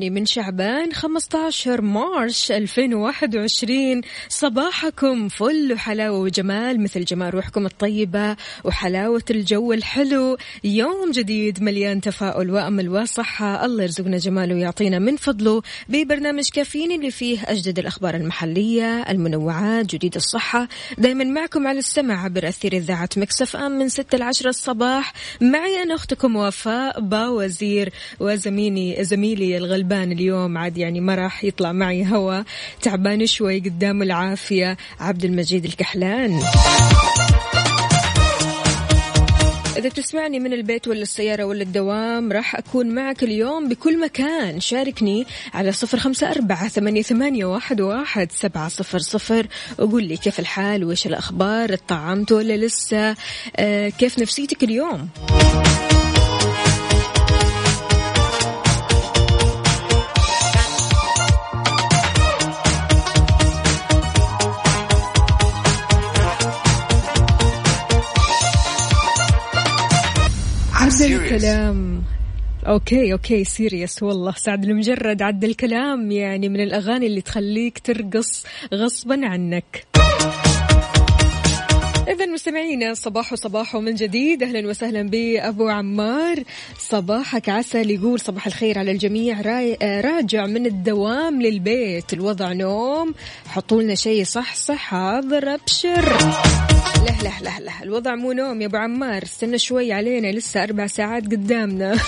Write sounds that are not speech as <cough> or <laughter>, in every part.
الثاني من شعبان 15 March 2021 صباحكم فل وحلاوة وجمال مثل جمال روحكم الطيبة وحلاوة الجو الحلو. يوم جديد مليان تفاؤل وأمل وصحة. الله يرزقنا جماله ويعطينا من فضله ببرنامج كافيين اللي فيه أجدد الأخبار المحلية المنوعات جديد الصحة. دايما معكم على السمع عبر أثير إذاعة Mix FM من 6 ل 10 الصباح. معي أنا أختكم وفاء باوزير وزميلي زميلي الغلبان. اليوم عاد يعني ما راح يطلع معي هوا. تعبان شوي قدام العافية. عبد المجيد الكحلان. إذا تسمعني من البيت ولا السيارة ولا الدوام راح أكون معك اليوم بكل مكان. شاركني على صفر خمسة أربعة ثمانية, ثمانية واحد, واحد سبعة صفر صفر. وقول لي كيف الحال؟ وإيش الأخبار؟ طعمت ولا لسه؟ آه كيف نفسيتك اليوم؟ الكلام. okay okay serious والله سعد لمجرد عد الكلام يعني من الأغاني اللي تخليك ترقص غصبا عنك. إذا مستمعينا صباح صباح من جديد. أهلا وسهلا بأبو عمار. صباحك عسل يقول صباح الخير على الجميع. راي... راجع من الدوام للبيت. الوضع نوم. حطوا لنا شيء صح صح حاضر أبشر. لا لا لا لا الوضع مو نوم يا أبو عمار. استنى شوي علينا. لسه أربع ساعات قدامنا. <laughs>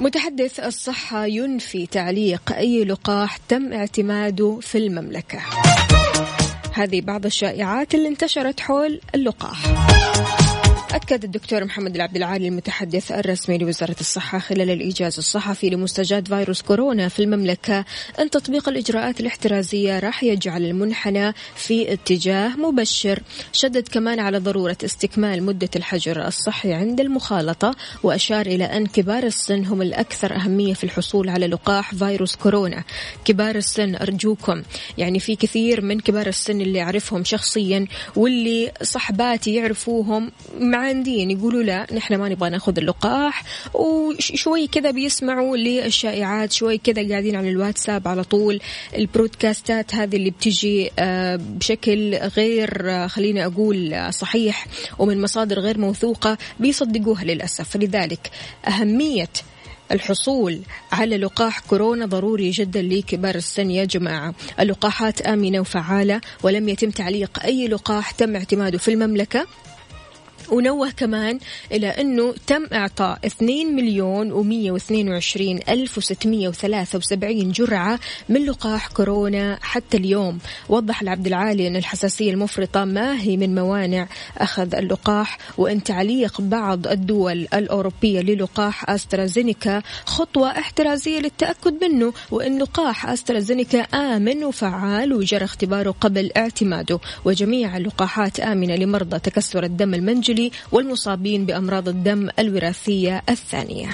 متحدث الصحة ينفي تعليق أي لقاح تم اعتماده في المملكة. هذه بعض الشائعات اللي انتشرت حول اللقاح. أكد الدكتور محمد العبد العالي المتحدث الرسمي لوزارة الصحة خلال الإيجاز الصحفي لمستجد فيروس كورونا في المملكة أن تطبيق الإجراءات الاحترازية راح يجعل المنحنى في اتجاه مبشر. شدد كمان على ضرورة استكمال مدة الحجر الصحي عند المخالطة وأشار إلى أن كبار السن هم الأكثر أهمية في الحصول على لقاح فيروس كورونا. كبار السن أرجوكم. يعني في كثير من كبار السن اللي أعرفهم شخصيا واللي صحباتي يعرفوهم معاندين يقولوا لا نحن ما نبغى ناخذ اللقاح. وشوي كذا بيسمعوا للشائعات شوي كذا قاعدين على الواتساب على طول. البرودكاستات هذه اللي بتجي آه، بشكل غير آه، خليني أقول آه، صحيح ومن مصادر غير موثوقة بيصدقوها للأسف. فلذلك أهمية الحصول على لقاح كورونا ضروري جدا لكبار السن يا جماعة. اللقاحات آمنة وفعالة ولم يتم تعليق أي لقاح تم اعتماده في المملكة. ونوه كمان إلى أنه تم إعطاء 2 مليون و122 ألف و673 جرعة من لقاح كورونا حتى اليوم. وضح العبد العالي أن الحساسية المفرطة ما هي من موانع أخذ اللقاح وأن تعليق بعض الدول الأوروبية للقاح أسترازينيكا خطوة احترازية للتأكد منه وأن لقاح أسترازينيكا آمن وفعال وجرى اختباره قبل اعتماده. وجميع اللقاحات آمنة لمرضى تكسر الدم المنجلي والمصابين بأمراض الدم الوراثية الثانية.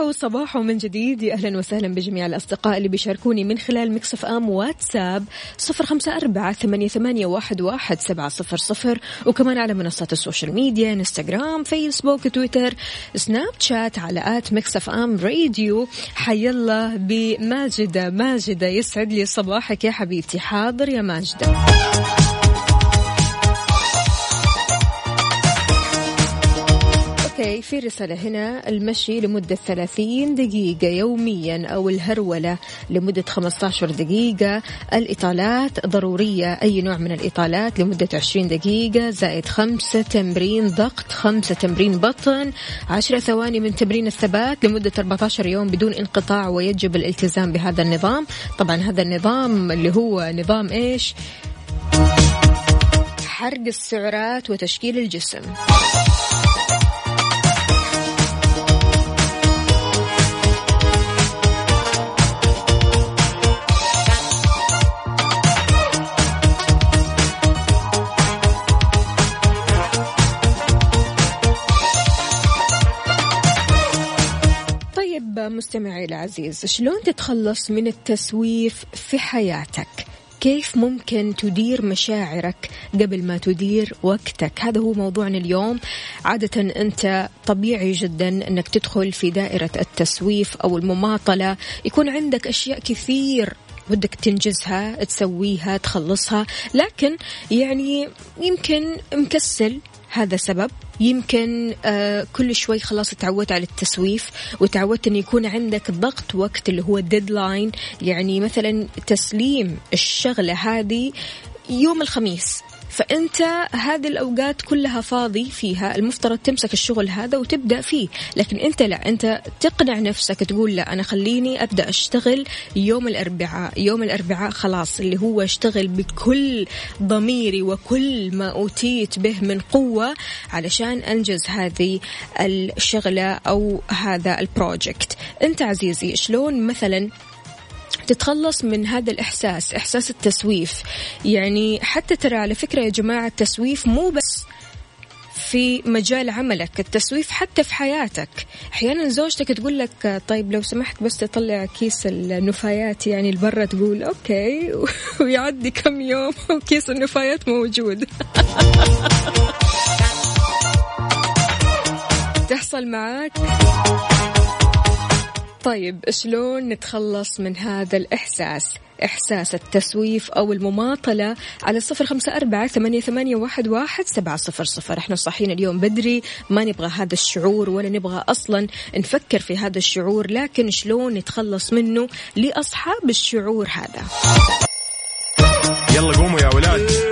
صباح صباح من جديد. يا أهلا وسهلا بجميع الأصدقاء اللي بيشاركوني من خلال Mix FM واتساب صفر خمسة أربعة ثمانية, ثمانية واحد, واحد سبعة صفر صفر. وكمان على منصات ال social media إنستغرام فيسبوك تويتر سناب شات على at Mix FM Radio. حي الله بماجدة ماجدة يسعد لي صباحك يا حبيبتي. حاضر يا ماجدة. أوكي في رسالة هنا المشي لمدة 30 دقيقة يوميا أو الهرولة لمدة 15 دقيقة. الإطالات ضرورية أي نوع من الإطالات لمدة 20 دقيقة. زائد خمسة تمرين ضغط خمسة تمرين بطن. 10 ثواني من تمرين الثبات لمدة 14 يوم بدون انقطاع ويجب الالتزام بهذا النظام. طبعا هذا النظام اللي هو نظام إيش؟ حرق السعرات وتشكيل الجسم. مستمعي العزيز شلون تتخلص من التسويف في حياتك؟ كيف ممكن تدير مشاعرك قبل ما تدير وقتك؟ هذا هو موضوعنا اليوم. عادة أنت طبيعي جدا أنك تدخل في دائرة التسويف أو المماطلة. يكون عندك أشياء كثير ودك تنجزها تسويها تخلصها. لكن يعني يمكن مكسل هذا سبب. يمكن آه كل شوي خلاص تعودت على التسويف وتعودت أن يكون عندك ضغط وقت اللي هو deadline يعني مثلا تسليم الشغلة هذه يوم الخميس. فأنت هذه الأوقات كلها فاضي فيها المفترض تمسك الشغل هذا وتبدأ فيه. لكن أنت لا أنت تقنع نفسك تقول لا أنا خليني أبدأ أشتغل يوم الأربعاء يوم الأربعاء خلاص اللي هو أشتغل بكل ضميري وكل ما أوتيت به من قوة علشان أنجز هذه الشغلة أو هذا البروجكت. أنت عزيزي شلون مثلا تتخلص من هذا الإحساس إحساس التسويف. يعني حتى ترى على فكرة يا جماعة التسويف مو بس في مجال عملك التسويف حتى في حياتك. أحيانا زوجتك تقول لك طيب لو سمحت بس تطلع كيس النفايات يعني لبرا تقول okay. <laughs> ويعدي كم يوم <laughs> وكيس النفايات موجود. <laughs> تحصل معك طيب شلون نتخلص من هذا الإحساس؟ إحساس التسويف أو المماطلة على صفر خمسة أربعة ثمانية, ثمانية واحد, واحد سبعة صفر صفر. إحنا صاحيين اليوم بدري ما نبغى هذا الشعور ولا نبغى أصلا نفكر في هذا الشعور لكن شلون نتخلص منه لأصحاب الشعور هذا؟ يلا قوموا يا ولاد.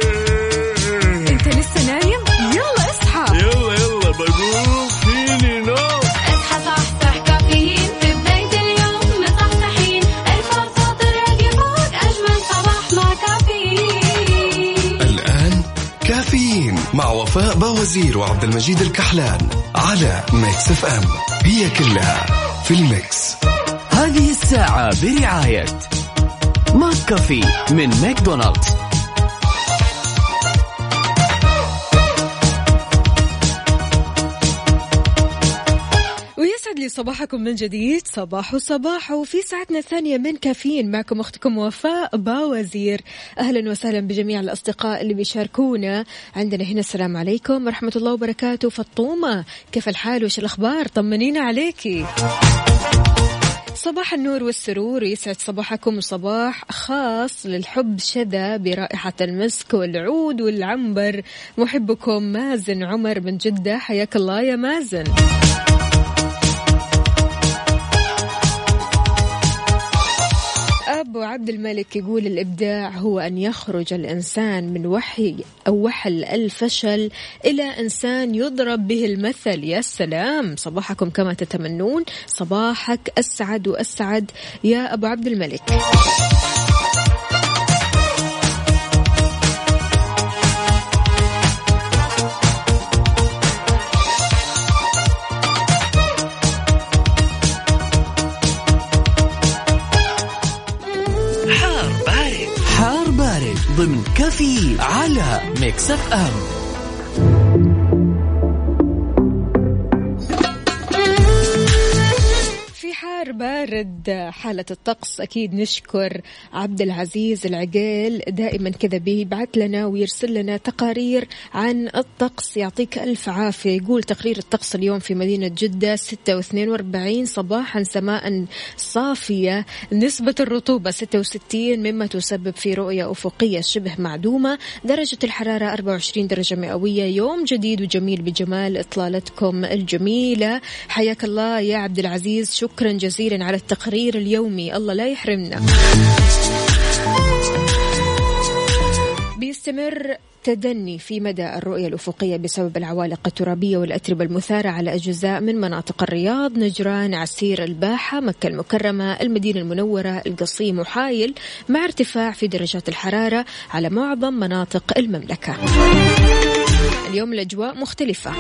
وفاء باوزير وعبد المجيد الكحلان على Mix FM. هي كلها في ال mix. هذه الساعة برعاية McCafé من ماكدونالدز. صباحكم من جديد. صباح صباح وفي ساعتنا الثانية من كافيين معكم أختكم وفاء باوزير. أهلا وسهلا بجميع الأصدقاء اللي بيشاركونا. عندنا هنا السلام عليكم ورحمة الله وبركاته. فطومة كيف الحال؟ وش الأخبار؟ طمنينا عليكي. صباح النور والسرور يسعد صباحكم صباح خاص للحب شذا برائحة المسك والعود والعنبر. محبكم مازن عمر من جدة حياك الله يا مازن. أبو عبد الملك يقول الإبداع هو أن يخرج الإنسان من وحي أو وحل الفشل إلى إنسان يضرب به المثل. يا سلام! صباحكم كما تتمنون. صباحك أسعد وأسعد. يا أبو عبد الملك. كافيين على Mix FM. بارد حالة الطقس. أكيد نشكر عبد العزيز العقيل دائما كذا بيبعث لنا ويرسل لنا تقارير عن الطقس. يعطيك ألف عافية. يقول تقرير الطقس اليوم في مدينة جدة 46 صباحا سماء صافية. نسبة الرطوبة 66 مما تسبب في رؤية أفقية شبه معدومة. درجة الحرارة 24 درجة مئوية. يوم جديد وجميل بجمال إطلالتكم الجميلة. حياك الله يا عبد العزيز. شكرا جزيلا. على التقرير اليومي. الله لا يحرمنا. بيستمر تدني في مدى الرؤية الأفقية بسبب العوالق الترابية والأتربة المثارة على أجزاء من مناطق الرياض. نجران عسير الباحة مكة المكرمة المدينة المنورة القصيم وحايل مع ارتفاع في درجات الحرارة على معظم مناطق المملكة. اليوم الأجواء مختلفة.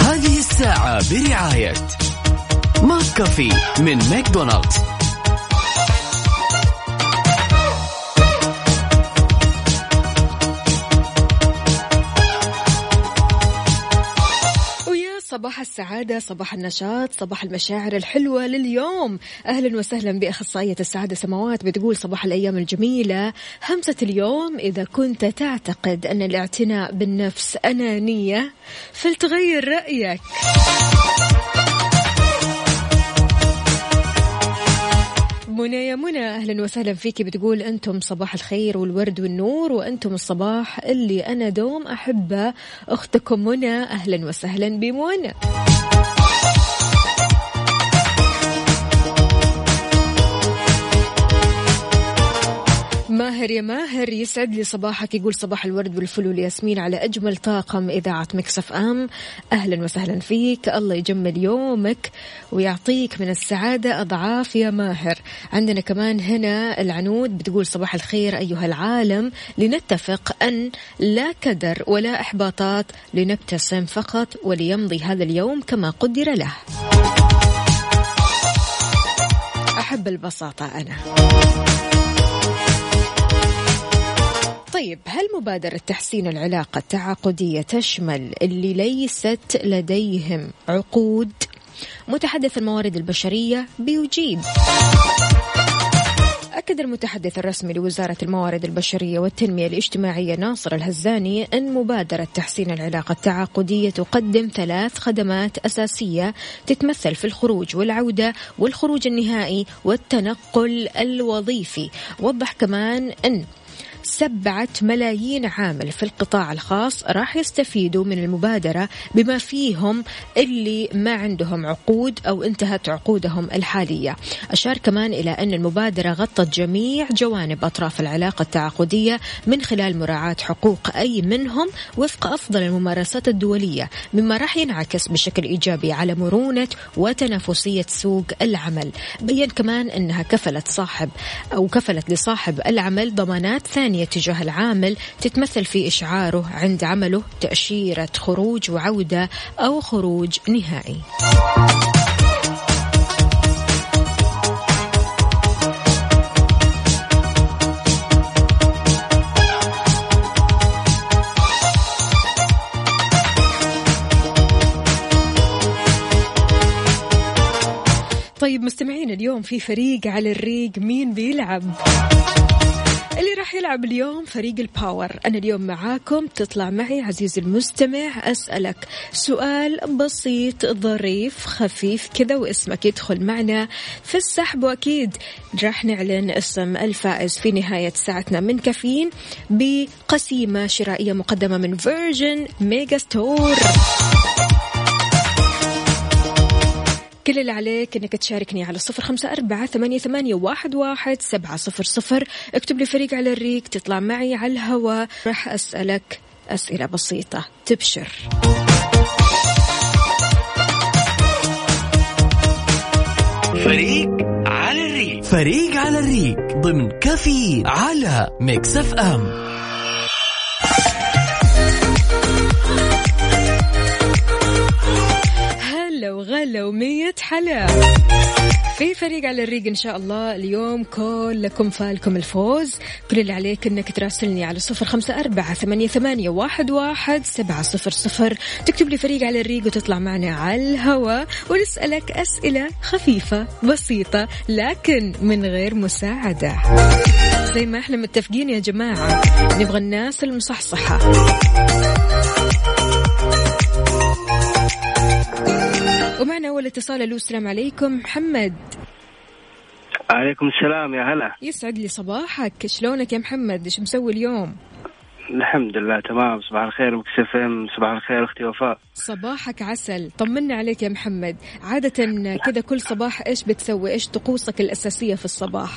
هذه الساعة برعاية McCafé من ماكدونالدز. صباح السعادة صباح النشاط صباح المشاعر الحلوة لليوم. أهلا وسهلا بأخصائية السعادة سماوات بتقول صباح الأيام الجميلة. همسة اليوم إذا كنت تعتقد أن الاعتناء بالنفس أنانية فلتغير رأيك. منى يا منى أهلا وسهلا فيكي بتقول أنتم صباح الخير والورد والنور وأنتم الصباح اللي أنا دوم احبه أختكم منى. أهلا وسهلا بمنى. ماهر يا ماهر يسعد لي صباحك يقول صباح الورد والفل والياسمين على أجمل طاقم إذاعة مكسف أم. أهلا وسهلا فيك الله يجمل يومك ويعطيك من السعادة أضعاف يا ماهر. عندنا كمان هنا العنود بتقول صباح الخير أيها العالم لنتفق أن لا كدر ولا إحباطات لنبتسم فقط وليمضي هذا اليوم كما قدر له. أحب البساطة أنا. طيب هل مبادرة تحسين العلاقة التعاقدية تشمل اللي ليست لديهم عقود؟ متحدث الموارد البشرية بيجيب أكد المتحدث الرسمي لوزارة الموارد البشرية والتنمية الاجتماعية ناصر الهزاني أن مبادرة تحسين العلاقة التعاقدية تقدم ثلاث خدمات أساسية تتمثل في الخروج والعودة والخروج النهائي والتنقل الوظيفي وضح كمان أن سبعة ملايين عامل في القطاع الخاص راح يستفيدوا من المبادرة بما فيهم اللي ما عندهم عقود أو انتهت عقودهم الحالية. أشار كمان إلى أن المبادرة غطت جميع جوانب أطراف العلاقة التعاقدية من خلال مراعاة حقوق أي منهم وفق أفضل الممارسات الدولية مما راح ينعكس بشكل إيجابي على مرونة وتنافسية سوق العمل. بين كمان أنها كفلت صاحب أو كفلت لصاحب العمل ضمانات ثانية تجاه العامل تتمثل في إشعاره عند عمله تأشيرة خروج وعودة أو خروج نهائي طيب مستمعين اليوم في فريق على الريق مين بيلعب؟ اللي راح يلعب اليوم فريق ال power أنا اليوم معاكم تطلع معي عزيزي المستمع أسألك سؤال بسيط ظريف خفيف كذا واسمك يدخل معنا في السحب. وأكيد راح نعلن اسم الفائز في نهاية ساعتنا من كافيين بقسيمة شرائية مقدمة من Virgin Megastore كل اللي عليك إنك تشاركني على صفر خمسة أربعة ثمانية, ثمانية واحد, واحد سبعة صفر صفر. اكتب لي فريق على الريق تطلع معي على الهواء راح أسألك أسئلة بسيطة. تبشر. فريق على الريق. فريق على الريق ضمن كافيين على Mix FM. وغلا ومية حلا في فريق على الريق إن شاء الله اليوم كلكم فالكم الفوز. كل اللي عليك إنك تراسلني على صفر خمسة أربعة ثمانية, ثمانية واحد, واحد سبعة صفر صفر. تكتب لي فريق على الريق وتطلع معنا على الهواء ونسألك أسئلة خفيفة بسيطة لكن من غير مساعدة. زي ما إحنا متفقين يا جماعة نبغى الناس المصحصحة. ومعنا أول اتصال. ألو السلام عليكم. محمد. عليكم السلام يا هلا. يسعد لي صباحك. شلونك يا محمد؟ إيش مسوي اليوم؟ الحمد لله تمام. صباح الخير مكسف صباح الخير أختي وفاء. صباحك عسل. طمنا عليك يا محمد. عادة كذا كل صباح إيش بتسوي؟ إيش طقوسك الأساسية في الصباح؟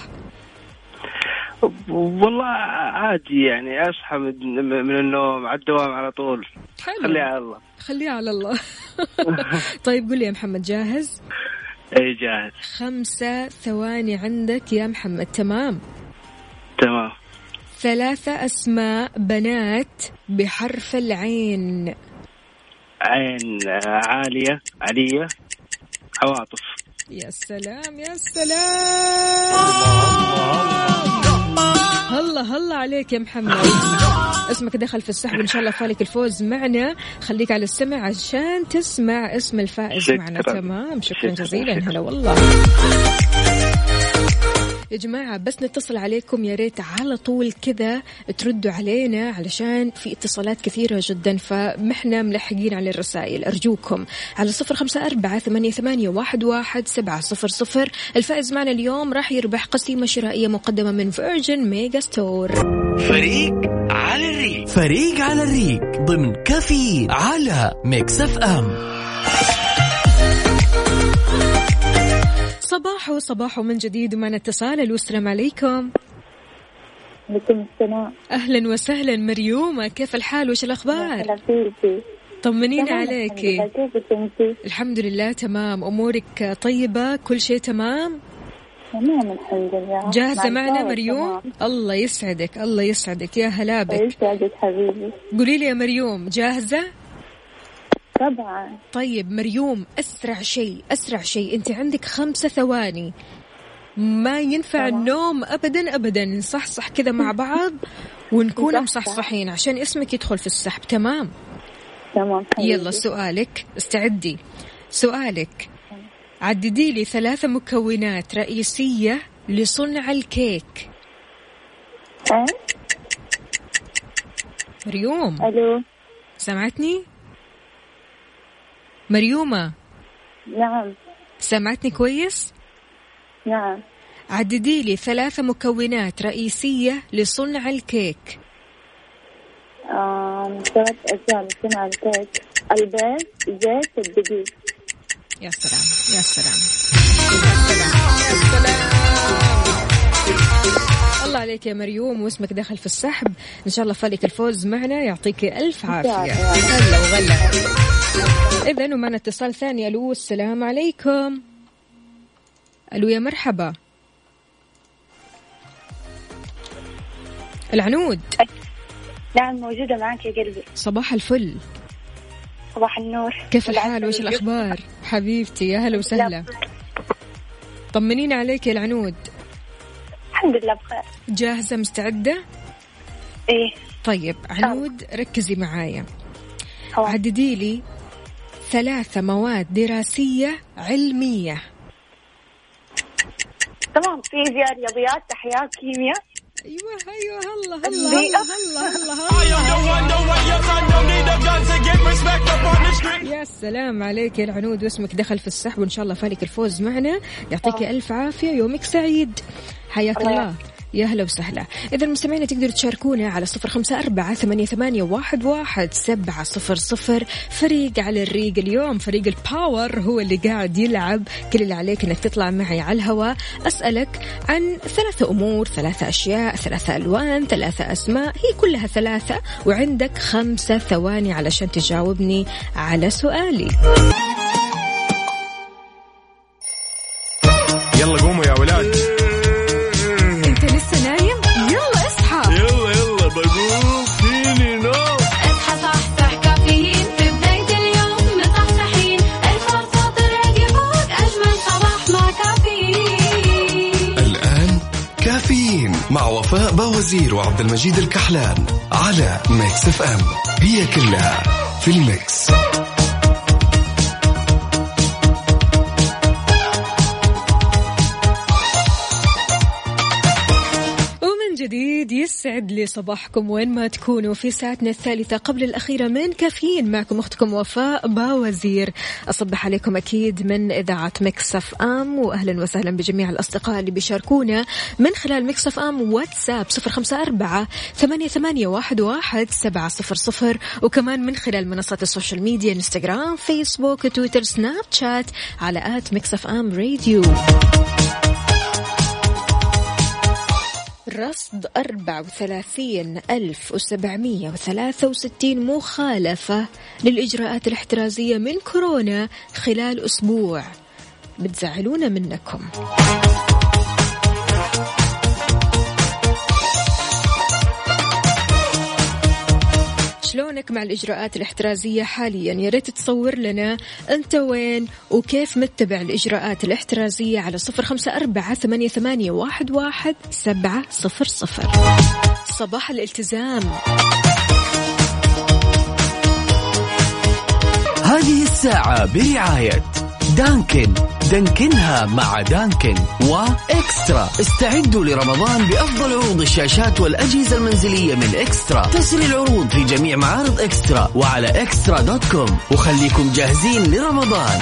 والله عادي يعني أصحى من, من النوم على الدوام على طول. حلو. خليها على الله. خليها على الله. <laughs> طيب قول لي يا محمد جاهز؟ إي جاهز. خمسة ثواني عندك يا محمد. تمام. تمام. ثلاثة أسماء بنات بحرف العين. عين آه، عالية علية عواطف. يا سلام يا سلام. هلا هلا عليك يا محمد. اسمك دخل في السحب إن شاء الله فالك الفوز معنا. خليك على السمع عشان تسمع اسم الفائز. معنا. تمام؟ شكرا شكراً. جزيلا. هلا والله. يا جماعة بس نتصل عليكم يا ريت على طول كذا تردوا علينا علشان في اتصالات كثيرة جدا فمحنا ملحقين على الرسائل. أرجوكم على صفر خمسة أربعة ثمانية, ثمانية واحد, واحد سبعة صفر صفر. الفائز معنا اليوم راح يربح قسيمة شرائية مقدمة من Virgin Megastore فريق على الريق. فريق على الريق ضمن كافيين على Mix FM. صباح صباح من جديد ومعنا اتصال. ألو السلام عليكم عليكم السلام. أهلا وسهلا. مريومة كيف الحال؟ وش الأخبار؟ هلا فيكي. طمنين تمام عليكي. الحمد لله. تمام. أمورك طيبة؟ كل شيء تمام؟ تمام الحمد لله. جاهزة مع معنا مريوم؟ تمام. الله يسعدك الله يسعدك. يا هلا بك. يسعدك حبيبي. قولي لي يا مريوم جاهزة؟ طبعا طيب مريوم أسرع شيء أسرع شيء. أنت عندك خمسة ثواني. ما ينفع تمام. النوم أبدا أبدا. نصحصح كده مع بعض ونكون صح، مصحصحين عشان اسمك يدخل في السحب. تمام؟ تمام حبيبي. يلا سؤالك. استعدي. سؤالك. عددي لي ثلاثة مكونات رئيسية لصنع الكيك. أه؟ مريوم. ألو؟ سمعتني؟ مريومة؟ نعم. سمعتني كويس؟ نعم. عددي لي ثلاثة مكونات رئيسية لصنع الكيك. آم، ثلاث أجزاء من صنع الكيك. البيض زيت الدقيق. يا سلام يا سلام. الله عليك يا مريوم واسمك دخل في السحب. إن شاء الله فالك الفوز معنا يعطيك ألف عافية. هلا وغلا. اذا ومعنا اتصال ثاني. ألو السلام عليكم. ألو يا مرحبا. العنود. نعم موجودة معك يا قلبي. صباح الفل. صباح النور. كيف الحال؟ وش. الأخبار؟ حبيبتي يا هلا وسهلا. طمنينا عليك يا العنود. الحمد لله بخير. جاهزة مستعدة؟ إيه. طيب عنود ركزي معايا. عددي لي ثلاثة مواد دراسية علمية. تمام. فيزياء رياضيات احياء كيمياء. أيوه أيوه هلا هلا البيئة. هلا هلا هلا يا سلام عليك يا العنود. واسمك دخل في السحب وإن شاء الله فالك الفوز معنا. يعطيك ألف عافية يومك سعيد. حياك الله. يا هلا وسهلا. إذا المستمعين تقدروا تشاركونا على صفر خمسة أربعة ثمانية, ثمانية واحد, واحد سبعة صفر صفر. فريق على الريق اليوم فريق الباور هو اللي قاعد يلعب. كل اللي عليك أنك تطلع معي على الهواء أسألك عن ثلاثة أمور ثلاثة أشياء ثلاثة ألوان ثلاثة أسماء. هي كلها ثلاثة وعندك خمسة ثواني علشان تجاوبني على سؤالي. وفاء باوزير وعبد المجيد الكحلان على Mix FM. هي كلها في ال mix. جديد يسعد لي صباحكم وين ما تكونوا في ساعتنا الثالثة قبل الأخيرة من كافيين معكم أختكم وفاء باوزير. أصبح عليكم أكيد من إذاعة Mix FM وأهلا وسهلا بجميع الأصدقاء اللي بيشاركونا من خلال Mix FM WhatsApp صفر خمسة أربعة ثمانية, ثمانية واحد, واحد سبعة صفر صفر وكمان من خلال منصات ال social media Instagram Facebook Twitter Snapchat على at Mix FM Radio. رصد 34 ألف وسبعمية وثلاثة وستين مخالفة للإجراءات الاحترازية من كورونا خلال أسبوع. بتزعلونا منكم. شلونك مع الإجراءات الاحترازية حاليا؟ يا ريت تصور لنا أنت وين وكيف متبع الإجراءات الاحترازية على صفر خمسة أربعة ثمانية, ثمانية واحد, واحد سبعة صفر صفر. صباح الالتزام. هذه الساعة برعاية Dunkin'. دانكنها مع Dunkin'. و eXtra. استعدوا لرمضان بأفضل عروض الشاشات والأجهزة المنزلية من eXtra. تسري العروض في جميع معارض eXtra وعلى eXtra dot com. وخليكم جاهزين لرمضان.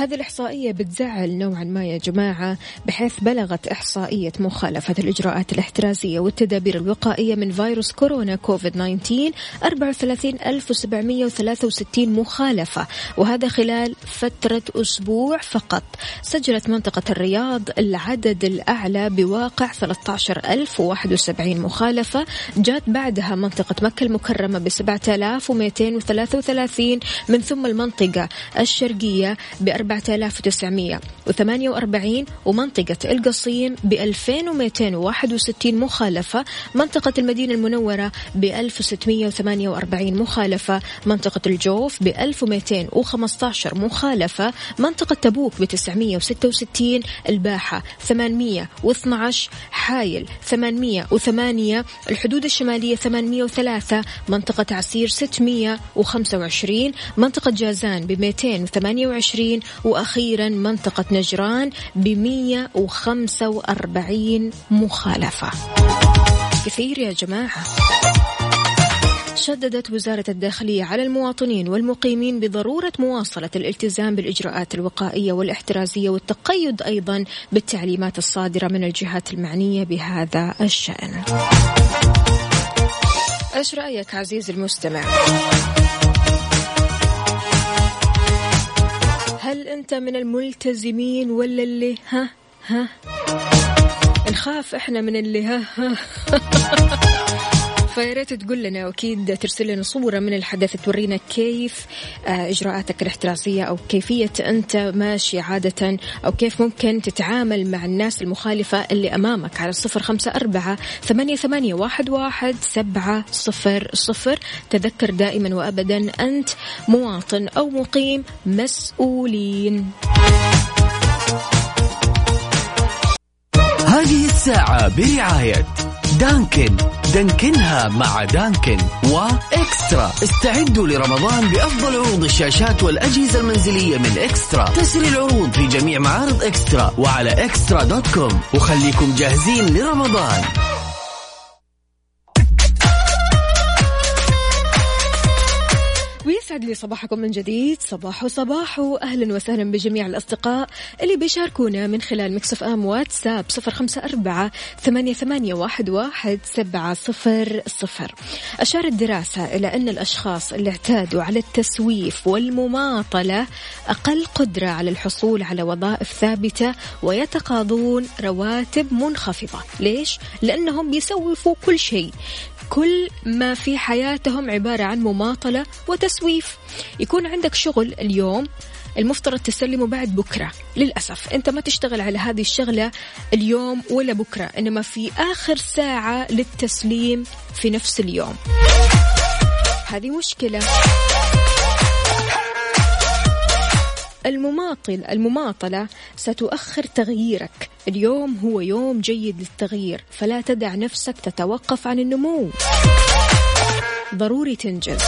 هذه الإحصائية بتزعل نوعا ما يا جماعة بحيث بلغت إحصائية مخالفة الإجراءات الاحترازية والتدابير الوقائية من فيروس كورونا كوفيد 19 34763 مخالفة وهذا خلال فترة أسبوع فقط. سجلت منطقة الرياض العدد الأعلى بواقع 13071 مخالفة جات بعدها منطقة مكة المكرمة ب 7233 من ثم المنطقة الشرقية ب 4948 ومنطقة القصيم ب 2261 مخالفة منطقة المدينة المنورة ب 1648 مخالفة منطقة الجوف ب 1215 مخالفة منطقة تبوك ب 966 الباحة 812 حايل 808 الحدود الشمالية 803 منطقة عسير 625 منطقة جازان ب 228 وأخيرا منطقة نجران ب 145 مخالفة. كثير يا جماعة. شددت وزارة الداخلية على المواطنين والمقيمين بضرورة مواصلة الالتزام بالإجراءات الوقائية والاحترازية والتقيد أيضا بالتعليمات الصادرة من الجهات المعنية بهذا الشأن. إيش رايك عزيزي المستمع. هل أنت من الملتزمين ولا اللي ها ها؟ نخاف إحنا من اللي ها ها؟ <laughs> فيا ريت تقول لنا وأكيد ترسل لنا صورة من الحدث تورينا كيف آه، إجراءاتك الاحترازية أو كيفية أنت ماشي عادة أو كيف ممكن تتعامل مع الناس المخالفة اللي أمامك على الصفر خمسة أربعة ثمانية, ثمانية واحد, واحد سبعة صفر صفر. تذكر دائما وابدا أنت مواطن أو مقيم مسؤولين. هذه الساعة برعاية دانكن. دانكنها مع دانكن. وإكسترا. استعدوا لرمضان بأفضل عروض الشاشات والأجهزة المنزلية من إكسترا. تسري العروض في جميع معارض إكسترا وعلى إكسترا دوت كوم. وخليكم جاهزين لرمضان. ويسعد لي صباحكم من جديد. صباح صباح أهلا وسهلا بجميع الأصدقاء اللي بيشاركونا من خلال Mix FM WhatsApp صفر خمسة أربعة ثمانية, ثمانية واحد, واحد سبعة صفر صفر. أشارت دراسة إلى أن الأشخاص اللي اعتادوا على التسويف والمماطلة أقل قدرة على الحصول على وظائف ثابتة ويتقاضون رواتب منخفضة. ليش؟ لأنهم بيسوفوا كل شيء. كل ما في حياتهم عبارة عن مماطلة وتسويف. يكون عندك شغل اليوم المفترض تسلمه بعد بكرة. للأسف أنت ما تشتغل على هذه الشغلة اليوم ولا بكرة إنما في آخر ساعة للتسليم في نفس اليوم. هذه مشكلة. المماطل المماطلة ستؤخر تغييرك. اليوم هو يوم جيد للتغيير فلا تدع نفسك تتوقف عن النمو. ضروري تنجز.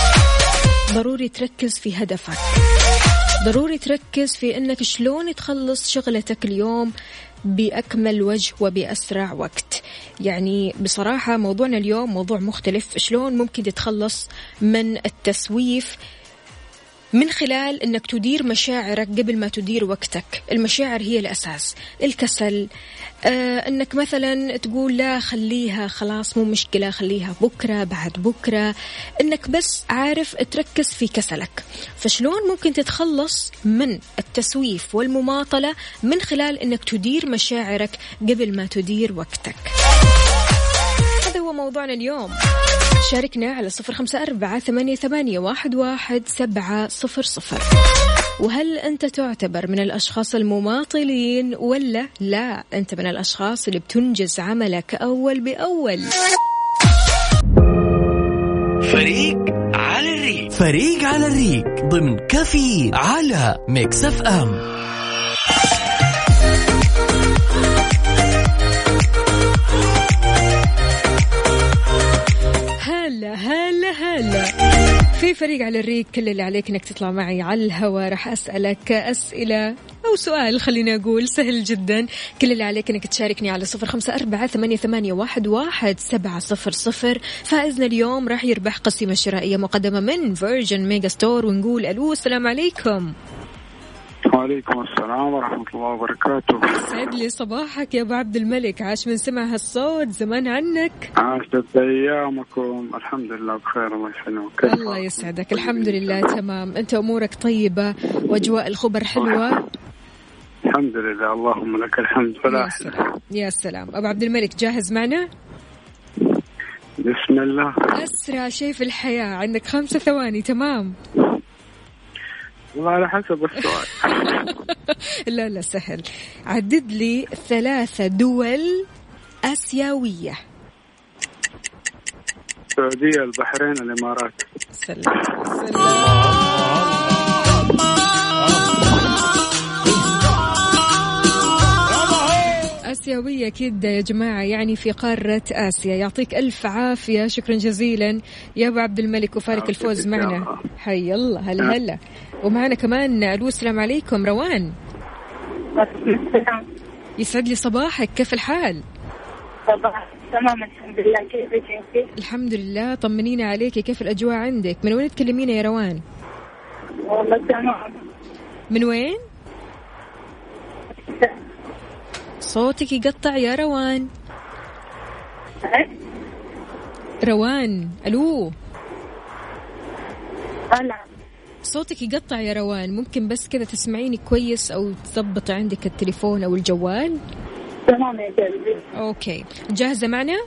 ضروري تركز في هدفك. ضروري تركز في إنك شلون تخلص شغلتك اليوم بأكمل وجه وبأسرع وقت. يعني بصراحة موضوعنا اليوم موضوع مختلف. شلون ممكن تتخلص من التسويف من خلال إنك تدير مشاعرك قبل ما تدير وقتك. المشاعر هي الأساس. الكسل آه إنك مثلا تقول لا خليها خلاص مو مشكلة خليها بكرة بعد بكرة. إنك بس عارف تركز في كسلك. فشلون ممكن تتخلص من التسويف والمماطلة من خلال إنك تدير مشاعرك قبل ما تدير وقتك؟ موضوعنا اليوم. شاركنا على صفر خمسة أربعة ثمانية, ثمانية واحد, واحد سبعة صفر صفر. وهل أنت تعتبر من الأشخاص المماطلين ولا لا؟ أنت من الأشخاص اللي بتنجز عملك أول بأول. فريق على الريق. فريق على الريق ضمن كافيين على Mix FM. هلا هلا هلا. في فريق على الريق كل اللي عليك إنك تطلع معي على الهواء راح أسألك أسئلة أو سؤال خليني أقول سهل جدا. كل اللي عليك إنك تشاركني على صفر خمسة أربعة ثمانية, ثمانية واحد, واحد سبعة صفر صفر. فائزنا اليوم راح يربح قسيمة شرائية مقدمة من Virgin Megastore ونقول ألو السلام عليكم. وعليكم السلام ورحمة الله وبركاته. سعد لي صباحك يا أبو عبد الملك. عاش من سمع هالصوت زمان عنك. عاشت أيامكم. الحمد لله بخير الله يسلمك الله؟ يسعدك. الحمد لله تمام. أنت أمورك طيبة وأجواء الخبر حلوة؟ الحمد لله اللهم لك الحمد يا وفاء سلام. يا سلام. أبو عبد الملك جاهز معنا؟ بسم الله. أسرع شيء في الحياة. عندك خمسة ثواني تمام. والله على حسب السؤال. <laughs> لا لا سهل. عدد لي ثلاثة دول آسيوية. السعودية البحرين الإمارات. سلام. سلام. آسيوية كده يا جماعة يعني في قارة آسيا. يعطيك ألف عافية. شكرا جزيلا. يا أبو عبد الملك وفارق الفوز معنا. حي الله. هلا هلا. ومعنا كمان ألو السلام عليكم. روان. يسعد لي صباحك. كيف الحال؟ صباح تمام الحمد لله. كيفك انت؟ الحمد لله طمنينا عليك. كيف الأجواء عندك؟ من وين تكلمينا يا روان؟ والله تمام. من وين؟ صوتك يقطع يا روان. روان ألو. هلا صوتك يقطع يا روان. ممكن بس كذا تسمعيني كويس أو تضبط عندك التليفون أو الجوال؟ تمام يا قلبي أوكي. جاهزة معنا؟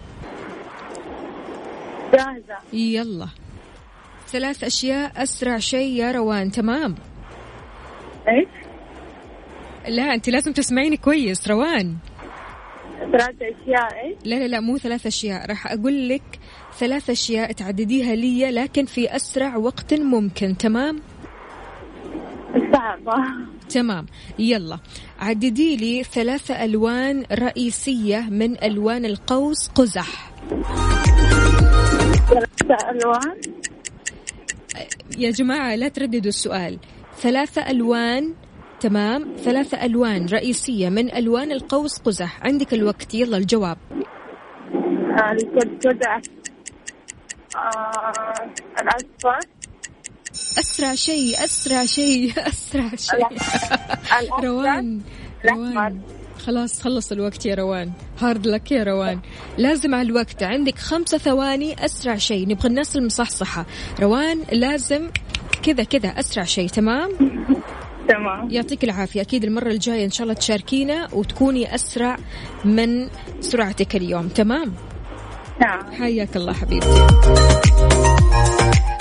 جاهزة. يلا. ثلاث أشياء أسرع شيء يا روان. تمام. إيش؟ لا أنت لازم تسمعيني كويس. روان. ثلاث أشياء إيش؟ لا لا لا مو ثلاث أشياء. راح أقول لك ثلاث أشياء تعدديها لي لكن في أسرع وقت ممكن. تمام؟ صعبة. تمام. يلا. عددي لي ثلاثة ألوان رئيسية من ألوان القوس قزح. ثلاث ألوان؟ يا جماعة لا ترددوا السؤال. ثلاثة ألوان تمام. ثلاثة ألوان رئيسية من ألوان القوس قزح. عندك الوقت. يلا الجواب. القدع آه، الأصفر. أسرع شيء أسرع شيء <laughs> أسرع شيء. روان روان. خلاص خلص الوقت يا روان. هارد لك يا روان. لازم على الوقت. عندك خمسة ثواني. أسرع شيء. نبغى الناس المصحصحة. روان لازم كذا كذا. أسرع شيء. تمام؟ تمام. يعطيك العافية. أكيد المرة الجاية إن شاء الله تشاركينا وتكوني أسرع من سرعتك اليوم. تمام؟ نعم. حياك الله حبيبتي.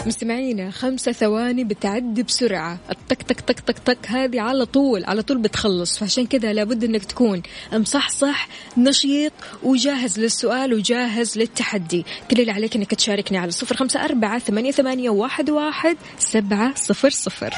مستمعينا خمسة ثواني بتعدي بسرعة. الطق طق طق طق طق هذه على طول على طول بتخلص. فعشان كذا لابد إنك تكون مصحصح نشيط وجاهز للسؤال وجاهز للتحدي. كل اللي عليك إنك تشاركني على صفر خمسة أربعة ثمانية, ثمانية واحد, واحد سبعة صفر صفر.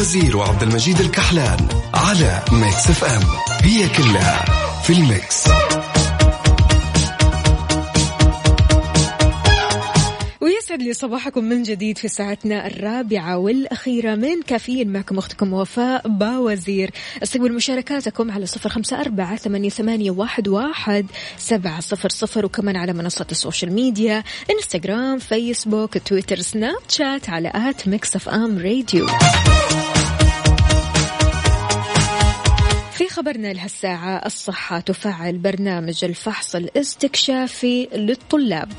وفاء باوزير وعبد المجيد الكحلان على Mix FM. هي كلها في ال mix. ويسعد لي صباحكم من جديد في ساعتنا الرابعة والأخيرة. من كافيين معكم أختكم وفاء باوزير. استقبل مشاركاتكم على صفر خمسة أربعة ثمانية, واحد, واحد سبعة صفر صفر وكمان على منصة ال social media إنستغرام فيسبوك تويتر سناب شات على at Mix FM Radio. خبرنا لهالساعة الصحة تفعل برنامج الفحص الاستكشافي للطلاب.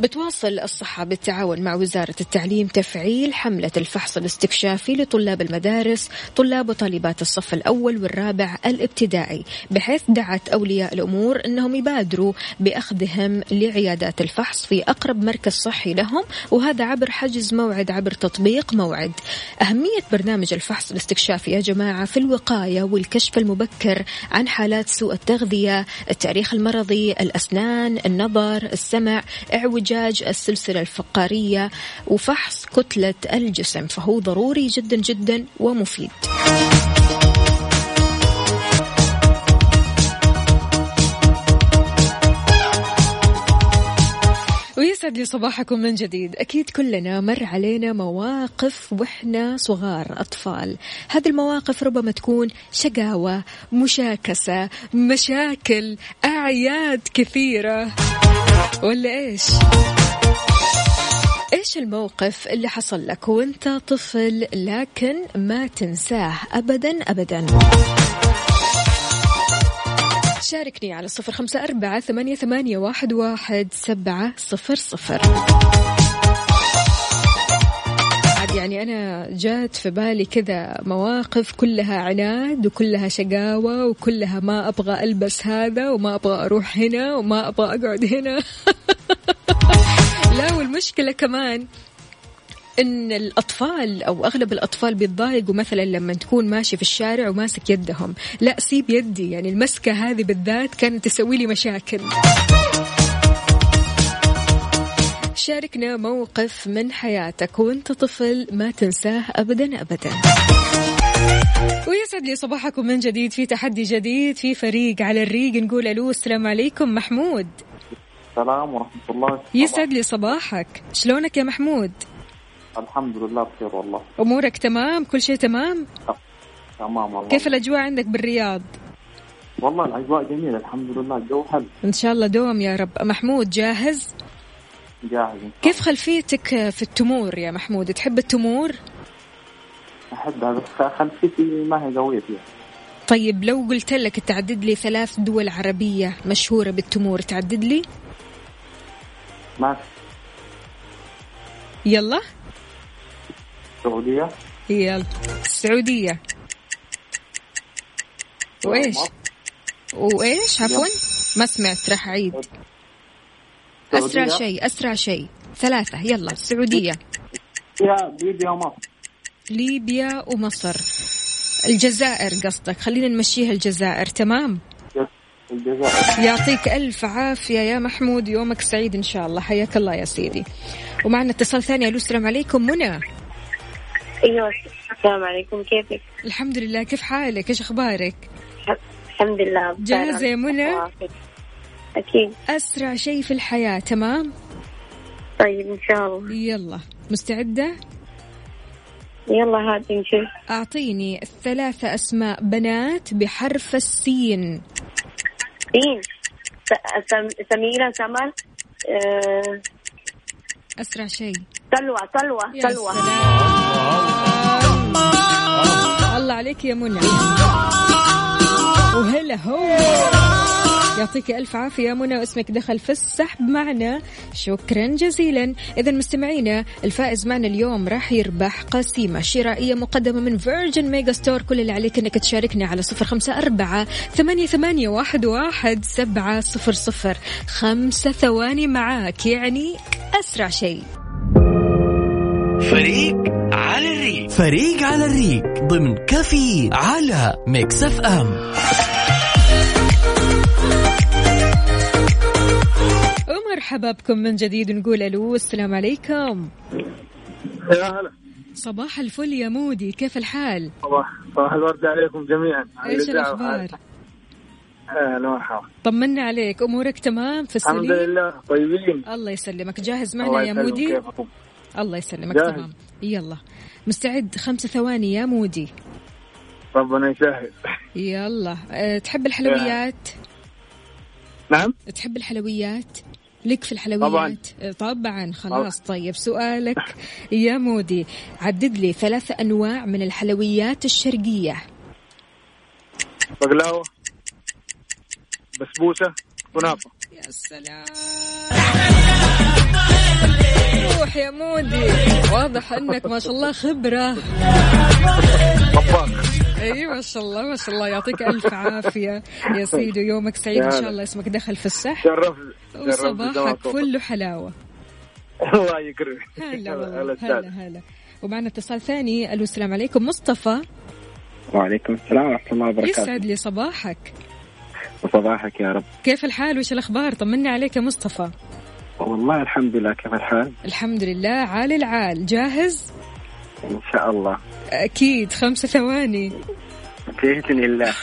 بتواصل الصحة بالتعاون مع وزارة التعليم تفعيل حملة الفحص الاستكشافي لطلاب المدارس طلاب وطالبات الصف الأول والرابع الابتدائي بحيث دعت أولياء الأمور أنهم يبادروا بأخذهم لعيادات الفحص في أقرب مركز صحي لهم وهذا عبر حجز موعد عبر تطبيق موعد. أهمية برنامج الفحص الاستكشافي يا جماعة في الوقاية والكشف المبكر عن حالات سوء التغذية التاريخ المرضي الأسنان النظر السمع اعوجاج السلسلة الفقارية وفحص كتلة الجسم فهو ضروري جدا جدا ومفيد. لي صباحكم من جديد. أكيد كلنا مر علينا مواقف وإحنا صغار أطفال. هذه المواقف ربما تكون شقاوة مشاكسة مشاكل أعياد كثيرة. ولا إيش؟ إيش الموقف اللي حصل لك وأنت طفل لكن ما تنساه ابدا ابدا؟ شاركني على صفر خمسة أربعة ثمانية, واحد, واحد سبعة صفر صفر. يعني أنا جات في بالي كذا مواقف كلها عناد وكلها شقاوة وكلها ما أبغى ألبس هذا وما أبغى أروح هنا وما أبغى أقعد هنا. <laughs> لا والمشكلة كمان إن الأطفال أو أغلب الأطفال بيتضايقوا مثلا لما تكون ماشي في الشارع وماسك يدهم. لا سيب يدي. يعني المسكة هذه بالذات كانت تسوي لي مشاكل. شاركنا موقف من حياتك وأنت طفل ما تنساه ابدا ابدا. ويسعد لي صباحكم من جديد. في تحدي جديد في فريق على الريق نقول ألو السلام عليكم محمود. السلام ورحمة الله. يسعد لي صباحك. شلونك يا محمود؟ الحمد لله بخير والله. أمورك تمام؟ كل شيء تمام؟ تمام والله. كيف الأجواء عندك بالرياض؟ والله الأجواء جميلة الحمد لله الجو حلو. إن شاء الله دوم يا رب. محمود جاهز؟ جاهز. كيف خلفيتك في التمور يا محمود؟ تحب التمور؟ الله. أحبها بس خلفيتي ما هي قوية فيها. طيب لو قلت لك تعدد لي ثلاث دول عربية مشهورة بالتمور تعدد لي؟ ما يلا. السعودية. يلا السعودية. وإيش؟ وإيش؟ عفوا ما سمعت راح أعيد. أسرع السعودية شيء أسرع شيء. ثلاثة يلا السعودية. ليبيا ومصر. ليبيا ومصر. الجزائر قصدك خلينا نمشيها الجزائر تمام؟ الجزائر. يعطيك ألف عافية يا محمود يومك سعيد إن شاء الله. حياك الله يا سيدي. ومعنا اتصال ثاني ألو السلام عليكم منى. أيوه السلام عليكم. كيفك؟ الحمد لله. كيف حالك؟ إيش أخبارك؟ الحمد لله. جاهزة يا منى؟ أكيد. أسرع شيء في الحياة تمام؟ طيب إن شاء الله. يلا. مستعدة؟ يلا هات نشوف أعطيني ثلاثة أسماء بنات بحرف السين. سين. سميرة سمر آه، أسرع شيء. سلوى سلوى سلوى الله عليك يا منى. وهلا هو. يعطيك ألف عافية يا منى واسمك دخل في السحب معنا. شكرا جزيلا. إذا مستمعينا الفائز معنا اليوم راح يربح قسيمة شرائية مقدمة من Virgin Megastore كل اللي عليك أنك تشاركنا على صفر خمسة أربعة ثمانية, ثمانية واحد, واحد سبعة صفر صفر. خمسة ثواني معاك يعني أسرع شيء. فريق على الريق فريق على الريق ضمن كافيين على Mix FM ومرحبا بكم من جديد نقول ألو السلام عليكم يا هلا صباح الفل يا مودي كيف الحال؟ صباح صباح الورد عليكم جميعا إيش الأخبار؟ أهلا مرحبا طمنا عليك أمورك تمام في الحمد السليم؟ لله طيبين الله يسلمك جاهز معنا يا مودي؟ كيفكم؟ الله يسلمك جاهز. تمام. يلا. مستعد؟ خمسة ثواني يا مودي. ربنا يسهل. يلا. أه، تحب الحلويات؟ نعم؟ تحب الحلويات؟ لك في الحلويات؟ أه، طبعا. خلاص. طيب سؤالك يا مودي. عدد لي ثلاث أنواع من الحلويات الشرقية. بقلاوة بسبوسة كنافة. يا سلام. يا مودي. واضح إنك ما شاء الله خبرة. إي ما شاء الله ما شاء الله. يعطيك ألف عافية يا <laughs> سيدي يومك سعيد إن شاء الله. اسمك دخل في السح شرفت وصباحك فل وحلاوه <laughs> الله يكرمك. هلا <laughs> والله. هلا هلا. ومعنا اتصال ثاني. ألو السلام عليكم. مصطفى. وعليكم السلام ورحمة الله وبركاته. يسعد لي صباحك. وصباحك يا رب. كيف الحال؟ وش الأخبار؟ طمني عليك يا مصطفى. والله الحمد لله كيف الحال؟ الحمد لله عال العال. جاهز؟ إن شاء الله. أكيد خمسة ثواني. بإذن الله.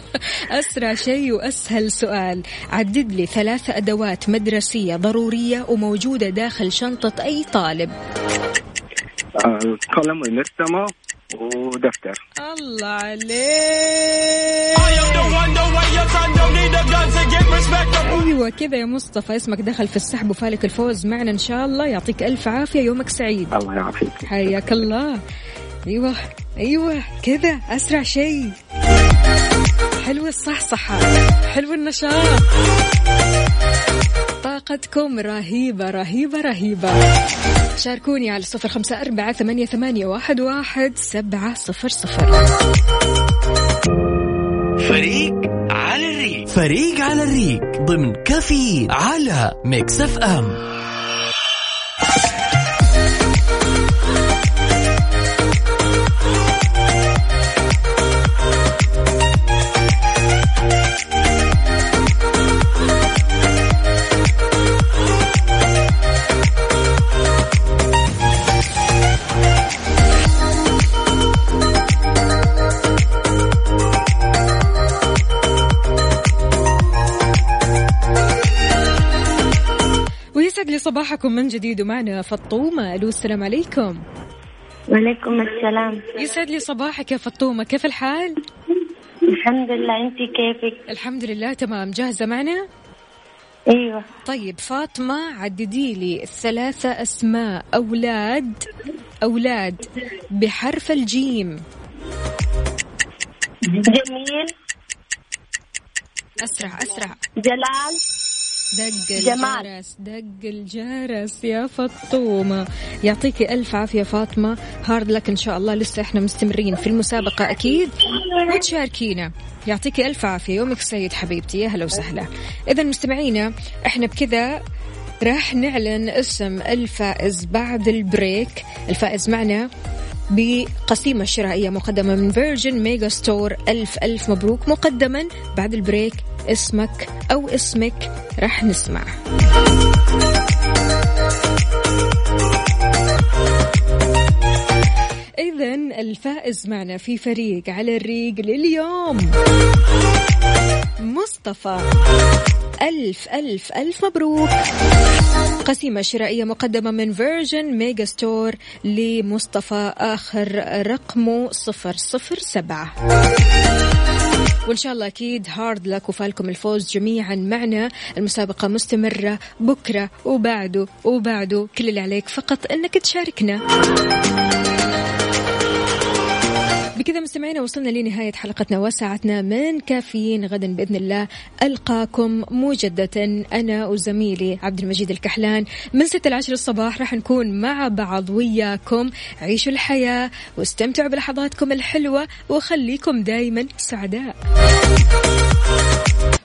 <laughs> أسرع شيء وأسهل سؤال. عدد لي ثلاث أدوات مدرسية ضرورية وموجودة داخل شنطة أي طالب. آه، القلم والمرسمة. ودفتر. الله عليك. أيوة كذا يا مصطفى. اسمك دخل في السحب وفالك الفوز معنا إن شاء الله. يعطيك ألف عافية. يومك سعيد. الله يعافيك. حياك الله. أيوة أيوة كذا. أسرع شيء. حلو الصحصحة. حلو النشاط. طاقتكم رهيبة رهيبة رهيبة. شاركوني على صفر خمسة أربعة ثمانية, ثمانية واحد, واحد سبعة صفر صفر. فريق على الريق. فريق على الريق. ضمن كافيين على Mix FM. صباحكم من جديد ومعنا فطومة. ألو السلام عليكم. وعليكم السلام. يسعد لي صباحك يا فطومة. كيف الحال؟ الحمد لله. أنت كيفك؟ الحمد لله تمام. جاهزة معنا؟ أيوه. طيب فاطمة عددي لي ثلاثة أسماء. أولاد أولاد بحرف الجيم. جميل. أسرع أسرع. جلال. دق جمال. الجرس دق الجرس يا فطومة يعطيكي ألف عافية فاطمة. hard luck إن شاء الله. لسه إحنا مستمرين في المسابقة أكيد. وتشاركينا يعطيكي ألف عافية. يومك سعيد حبيبتي. يا هلا وسهلا. إذا مستمعينا إحنا بكذا راح نعلن اسم الفائز بعد ال break. الفائز معنا بقسيمة شرائية مقدمة من Virgin Megastore ألف ألف مبروك. مقدما بعد ال break. اسمك أو اسمك راح نسمع. إذا الفائز معنا في فريق على الريق لليوم. مصطفى. ألف ألف ألف مبروك. قسيمة شرائية مقدمة من Virgin Megastore لمصطفى آخر رقمه صفر صفر سبعة. وإن شاء الله أكيد هارد لك وفالكم الفوز جميعا معنا. المسابقة مستمرة بكرة وبعده وبعده. كل اللي عليك فقط أنك تشاركنا. بكذا مستمعينا وصلنا لنهاية حلقتنا وساعتنا من كافيين. غدا بإذن الله ألقاكم مجددا. أنا وزميلي عبد المجيد الكحلان من ستة العشر الصباح راح نكون مع بعض وياكم. عيشوا الحياة واستمتعوا بلحظاتكم الحلوة وخليكم دايما سعداء.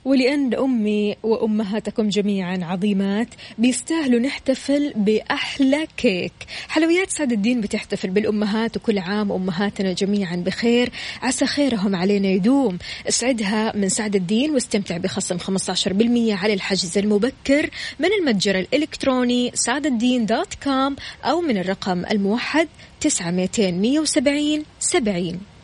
ولأن أمي وأمهاتكم جميعا عظيمات بيستاهلوا نحتفل بأحلى كيك. حلويات سعد الدين بتحتفل بالأمهات وكل عام أمهاتنا جميعا بخير. عسى خيرهم علينا يدوم. اسعدها من سعد الدين واستمتع بخصم 15% على الحجز المبكر من المتجر الإلكتروني سعد الدين dot com أو من الرقم الموحد 9 200 170 70